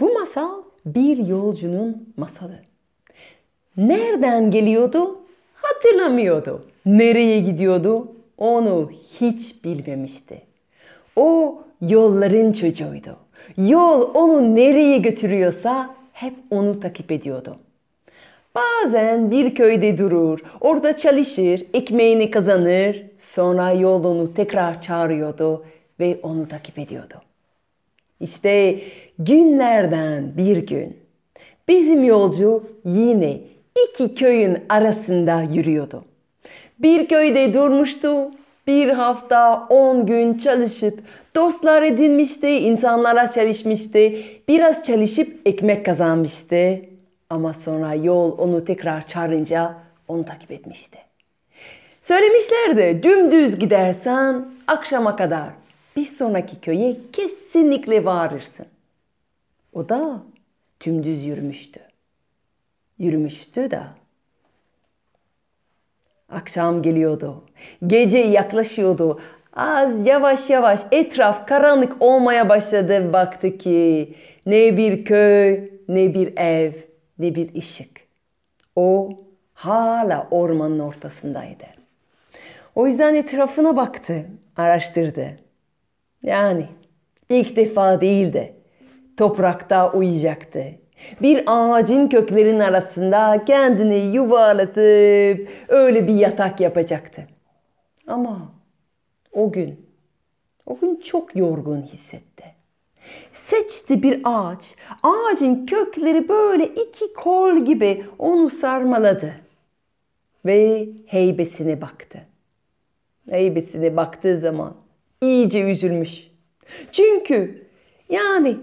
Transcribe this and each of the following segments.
Bu masal bir yolcunun masalı. Nereden geliyordu? Hatırlamıyordu. Nereye gidiyordu? Onu hiç bilmemişti. O yolların çocuğuydu. Yol onu nereye götürüyorsa hep onu takip ediyordu. Bazen bir köyde durur, orada çalışır, ekmeğini kazanır, sonra yol onu tekrar çağırıyordu ve onu takip ediyordu. İşte günlerden bir gün bizim yolcu yine iki köyün arasında yürüyordu. Bir köyde durmuştu, bir hafta on gün çalışıp dostlar edinmişti, insanlara çalışmıştı, biraz çalışıp ekmek kazanmıştı. Ama sonra yol onu tekrar çağırınca onu takip etmişti. Söylemişlerdi dümdüz gidersen akşama kadar bir sonraki köye kesinlikle varırsın. O da dümdüz yürümüştü. Yürümüştü da. Akşam geliyordu. Gece yaklaşıyordu. Az yavaş yavaş etraf karanlık olmaya başladı. Baktı ki ne bir köy, ne bir ev, ne bir ışık. O hala ormanın ortasındaydı. O yüzden etrafına baktı, araştırdı. Yani ilk defa değildi. Toprakta uyuyacaktı. Bir ağacın köklerinin arasında kendini yuvalatıp öyle bir yatak yapacaktı. Ama o gün, o gün çok yorgun hissetti. Seçti bir ağaç. Ağacın kökleri böyle iki kol gibi onu sarmaladı. Ve heybesine baktı. Heybesine baktığı zaman iyice üzülmüş. Çünkü yani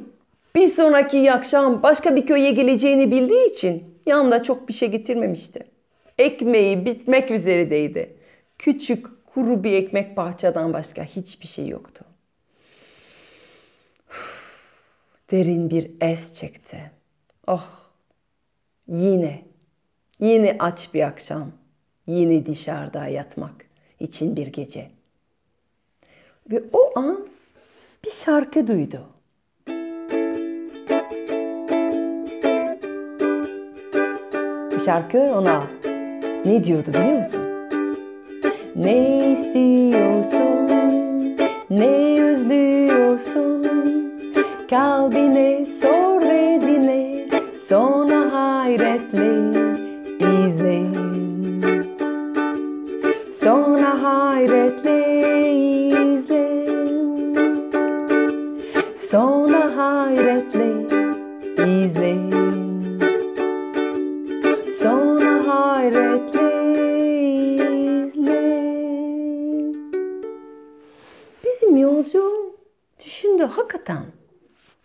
bir sonraki akşam başka bir köye geleceğini bildiği için yanında çok bir şey getirmemişti. Ekmeği bitmek üzereydi. Küçük kuru bir ekmek parçadan başka hiçbir şey yoktu. Derin bir es çekti. Oh, yine, yine aç bir akşam, yine dışarıda yatmak için bir gece. Ve o an bir şarkı duydu. Şarkı ona ne diyordu biliyor musun? Ne istiyorsun, ne özlüyorsun, kalbine sor ve dinle, sonra hayretle düşündü hakikaten.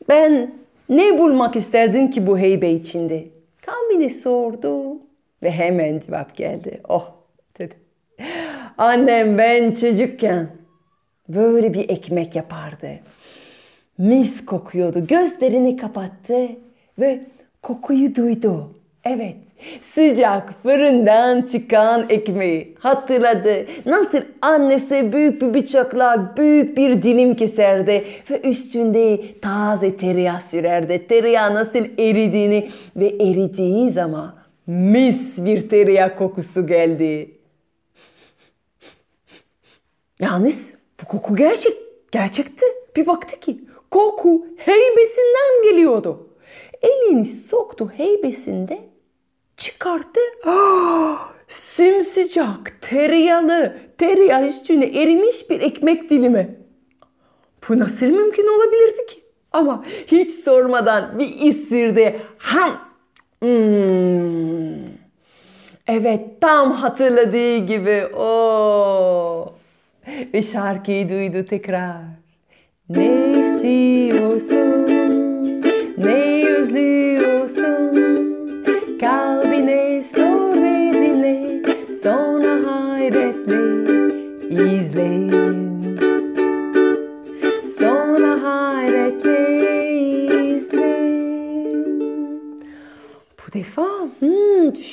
Ben ne bulmak isterdin ki bu heybe içinde? Kalbini sordu ve hemen cevap geldi. Oh dedi. Annem ben çocukken böyle bir ekmek yapardı. Mis kokuyordu. Gözlerini kapattı ve kokuyu duydu. Evet, sıcak fırından çıkan ekmeği hatırladı. Nasıl annesi büyük bir bıçakla büyük bir dilim keserdi ve üstünde taze tereyağı sürerdi. Tereyağı nasıl eridiğini ve eridiği zaman mis bir tereyağı kokusu geldi. Yalnız bu koku gerçek, gerçekti. Bir baktı ki koku heybesinden geliyordu. Elini soktu heybesinde çıkarttı. Ah, simsıcak, tereyağlı, tereyağı üstüne erimiş bir ekmek dilimi. Bu nasıl mümkün olabilirdi ki? Ama hiç sormadan bir ısırdı. Ham! Hmm. Evet tam hatırladığı gibi. Oo. Ve şarkıyı duydu tekrar. Ne istiyorsun? Ne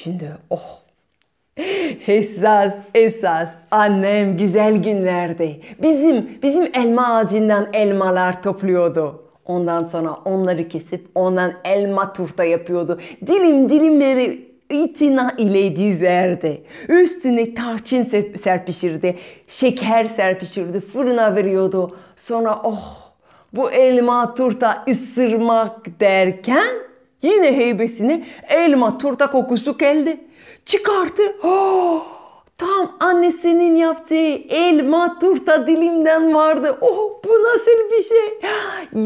düşündü. Oh Esas, esas annem güzel günlerde bizim bizim elma ağacından elmalar topluyordu. Ondan sonra onları kesip ondan elma turta yapıyordu. Dilim dilimleri itina ile dizerdi. Üstüne tarçın serpişirdi. Şeker serpişirdi. Fırına veriyordu. Sonra oh bu elma turta ısırmak derken yine heybesine elma turta kokusu geldi. Çıkarttı. Oh, tam annesinin yaptığı elma turta dilimden vardı. Oh bu nasıl bir şey?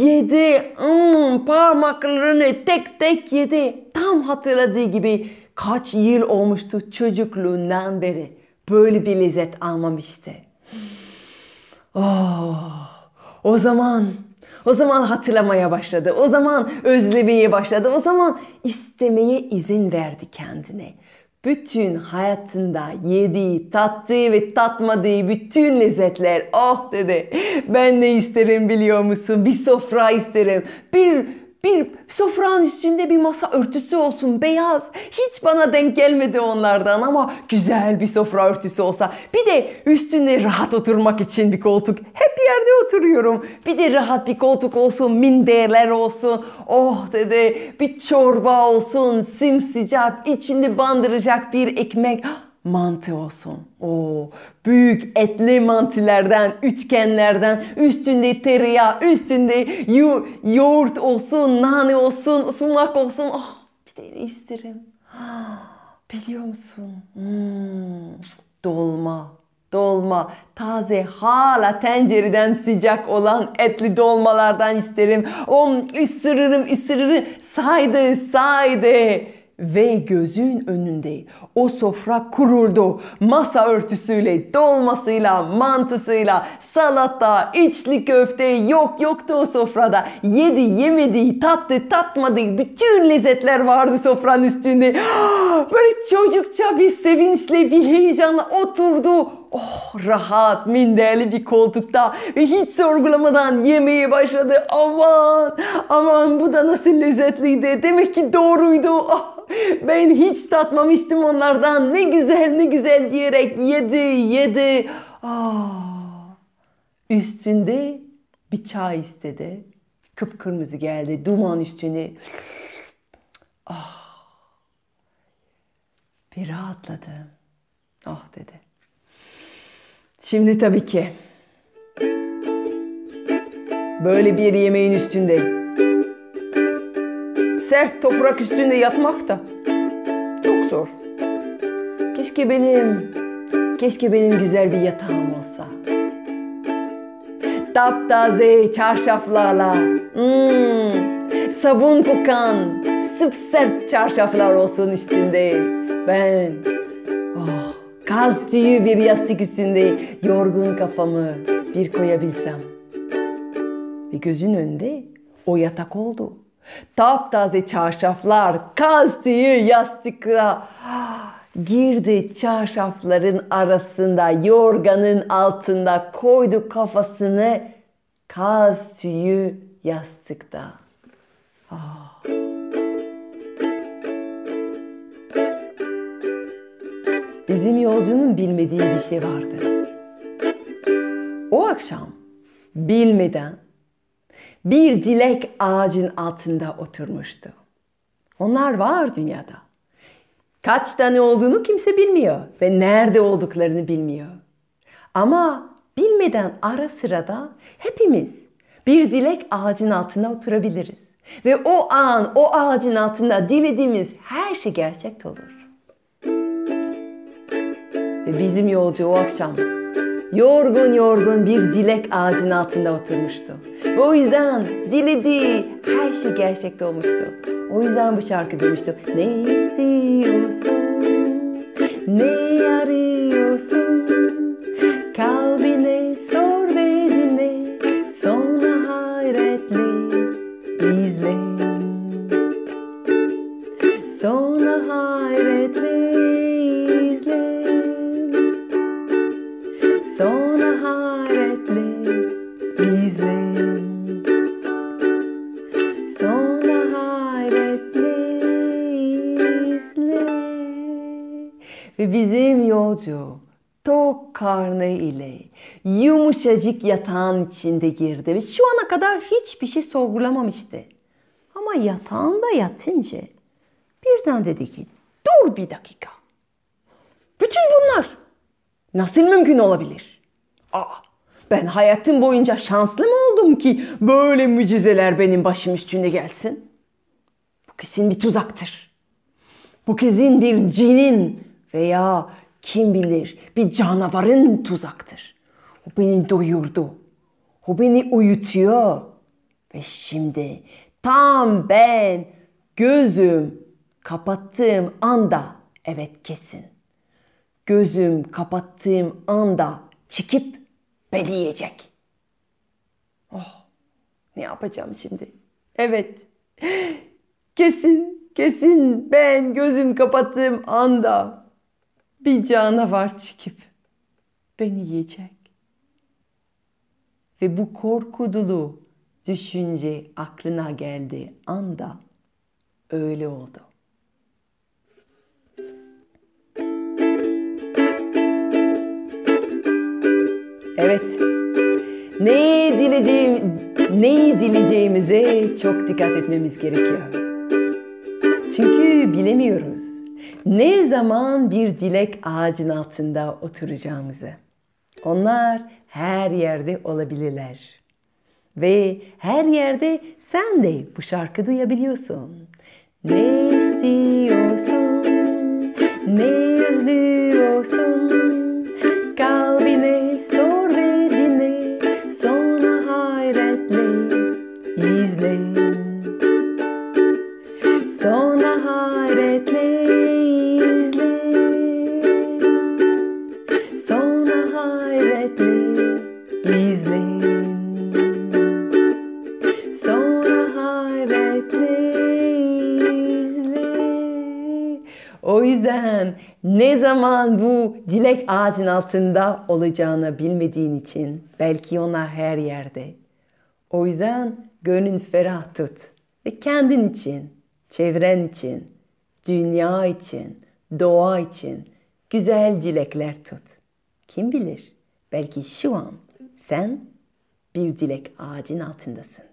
Yedi. Hmm, parmaklarını tek tek yedi. Tam hatırladığı gibi kaç yıl olmuştu çocukluğundan beri. Böyle bir lezzet almamıştı. Oh, o zaman o zaman hatırlamaya başladı. O zaman özlemeye başladı. O zaman istemeye izin verdi kendine. Bütün hayatında yediği, tattığı ve tatmadığı bütün lezzetler. Oh dedi. Ben ne isterim biliyor musun? Bir sofra isterim. Bir bir sofranın üstünde bir masa örtüsü olsun beyaz. Hiç bana denk gelmedi onlardan ama güzel bir sofra örtüsü olsa. Bir de üstünde rahat oturmak için bir koltuk. Hep yerde oturuyorum. Bir de rahat bir koltuk olsun, minderler olsun. Oh dedi bir çorba olsun, simsıcak, içinde bandıracak bir ekmek mantı olsun. O büyük etli mantılardan, üçgenlerden, üstünde tereyağı, üstünde yo yoğurt olsun, nane olsun, sumak olsun. Oh, bir de isterim. Biliyor musun? Hmm, dolma, dolma, taze hala tencereden sıcak olan etli dolmalardan isterim. O ısırırım, ısırırım, saydı, saydı ve gözün önünde o sofra kuruldu. Masa örtüsüyle, dolmasıyla, mantısıyla, salata, içli köfte yok yoktu o sofrada. Yedi, yemedi, tattı, tatmadı. Bütün lezzetler vardı sofranın üstünde. Böyle çocukça bir sevinçle, bir heyecanla oturdu. Oh rahat, minderli bir koltukta ve hiç sorgulamadan yemeye başladı. Aman, aman bu da nasıl lezzetliydi. Demek ki doğruydu. Oh ben hiç tatmamıştım onlardan. Ne güzel ne güzel diyerek yedi yedi. Aa, üstünde bir çay istedi. Kıpkırmızı geldi. Duman üstüne. Ah, bir rahatladı. Ah dedi. Şimdi tabii ki böyle bir yemeğin üstünde sert toprak üstünde yatmak da çok zor. Keşke benim, keşke benim güzel bir yatağım olsa. Taptaze çarşaflarla, hmm, sabun kokan, sert çarşaflar olsun üstünde. Ben, kaz tüyü bir yastık üstünde yorgun kafamı bir koyabilsem. Ve gözün önünde o yatak oldu. Taptaze çarşaflar, kaz tüyü yastıkla girdi çarşafların arasında, yorganın altında koydu kafasını kaz tüyü yastıkta. Ah. Bizim yolcunun bilmediği bir şey vardı. O akşam bilmeden bir dilek ağacın altında oturmuştu. Onlar var dünyada. Kaç tane olduğunu kimse bilmiyor ve nerede olduklarını bilmiyor. Ama bilmeden ara sırada hepimiz bir dilek ağacın altında oturabiliriz. Ve o an o ağacın altında dilediğimiz her şey gerçek olur. Ve bizim yolcu o akşam yorgun yorgun bir dilek ağacın altında oturmuştu. Ve o yüzden dilediği her şey gerçekte olmuştu. O yüzden bu şarkı demişti. Ne istiyorsun? Ne arıyorsun? Yolcu tok karnı ile yumuşacık yatağın içinde girdi ve şu ana kadar hiçbir şey sorgulamamıştı. Ama yatağında yatınca birden dedi ki dur bir dakika. Bütün bunlar nasıl mümkün olabilir? Aa, ben hayatım boyunca şanslı mı oldum ki böyle mucizeler benim başım üstünde gelsin? Bu kesin bir tuzaktır. Bu kesin bir cinin veya kim bilir bir canavarın tuzaktır. O beni doyurdu. O beni uyutuyor. Ve şimdi tam ben gözüm kapattığım anda evet kesin. Gözüm kapattığım anda çıkıp beni yiyecek. Oh ne yapacağım şimdi? Evet kesin kesin ben gözüm kapattığım anda bir canavar çıkıp beni yiyecek. Ve bu korku dolu düşünce aklına geldi anda öyle oldu. Evet. Neyi dilediğim, neyi dileyeceğimize çok dikkat etmemiz gerekiyor. Çünkü bilemiyoruz. Ne zaman bir dilek ağacın altında oturacağımızı. Onlar her yerde olabilirler. Ve her yerde sen de bu şarkı duyabiliyorsun. Ne istiyorsun, ne özlüyorsun, kalbine sor ve dinle, sonra hayretle izle. Zaman bu dilek ağacın altında olacağını bilmediğin için belki onlar her yerde. O yüzden gönlün ferah tut ve kendin için, çevren için, dünya için, doğa için güzel dilekler tut. Kim bilir belki şu an sen bir dilek ağacın altındasın.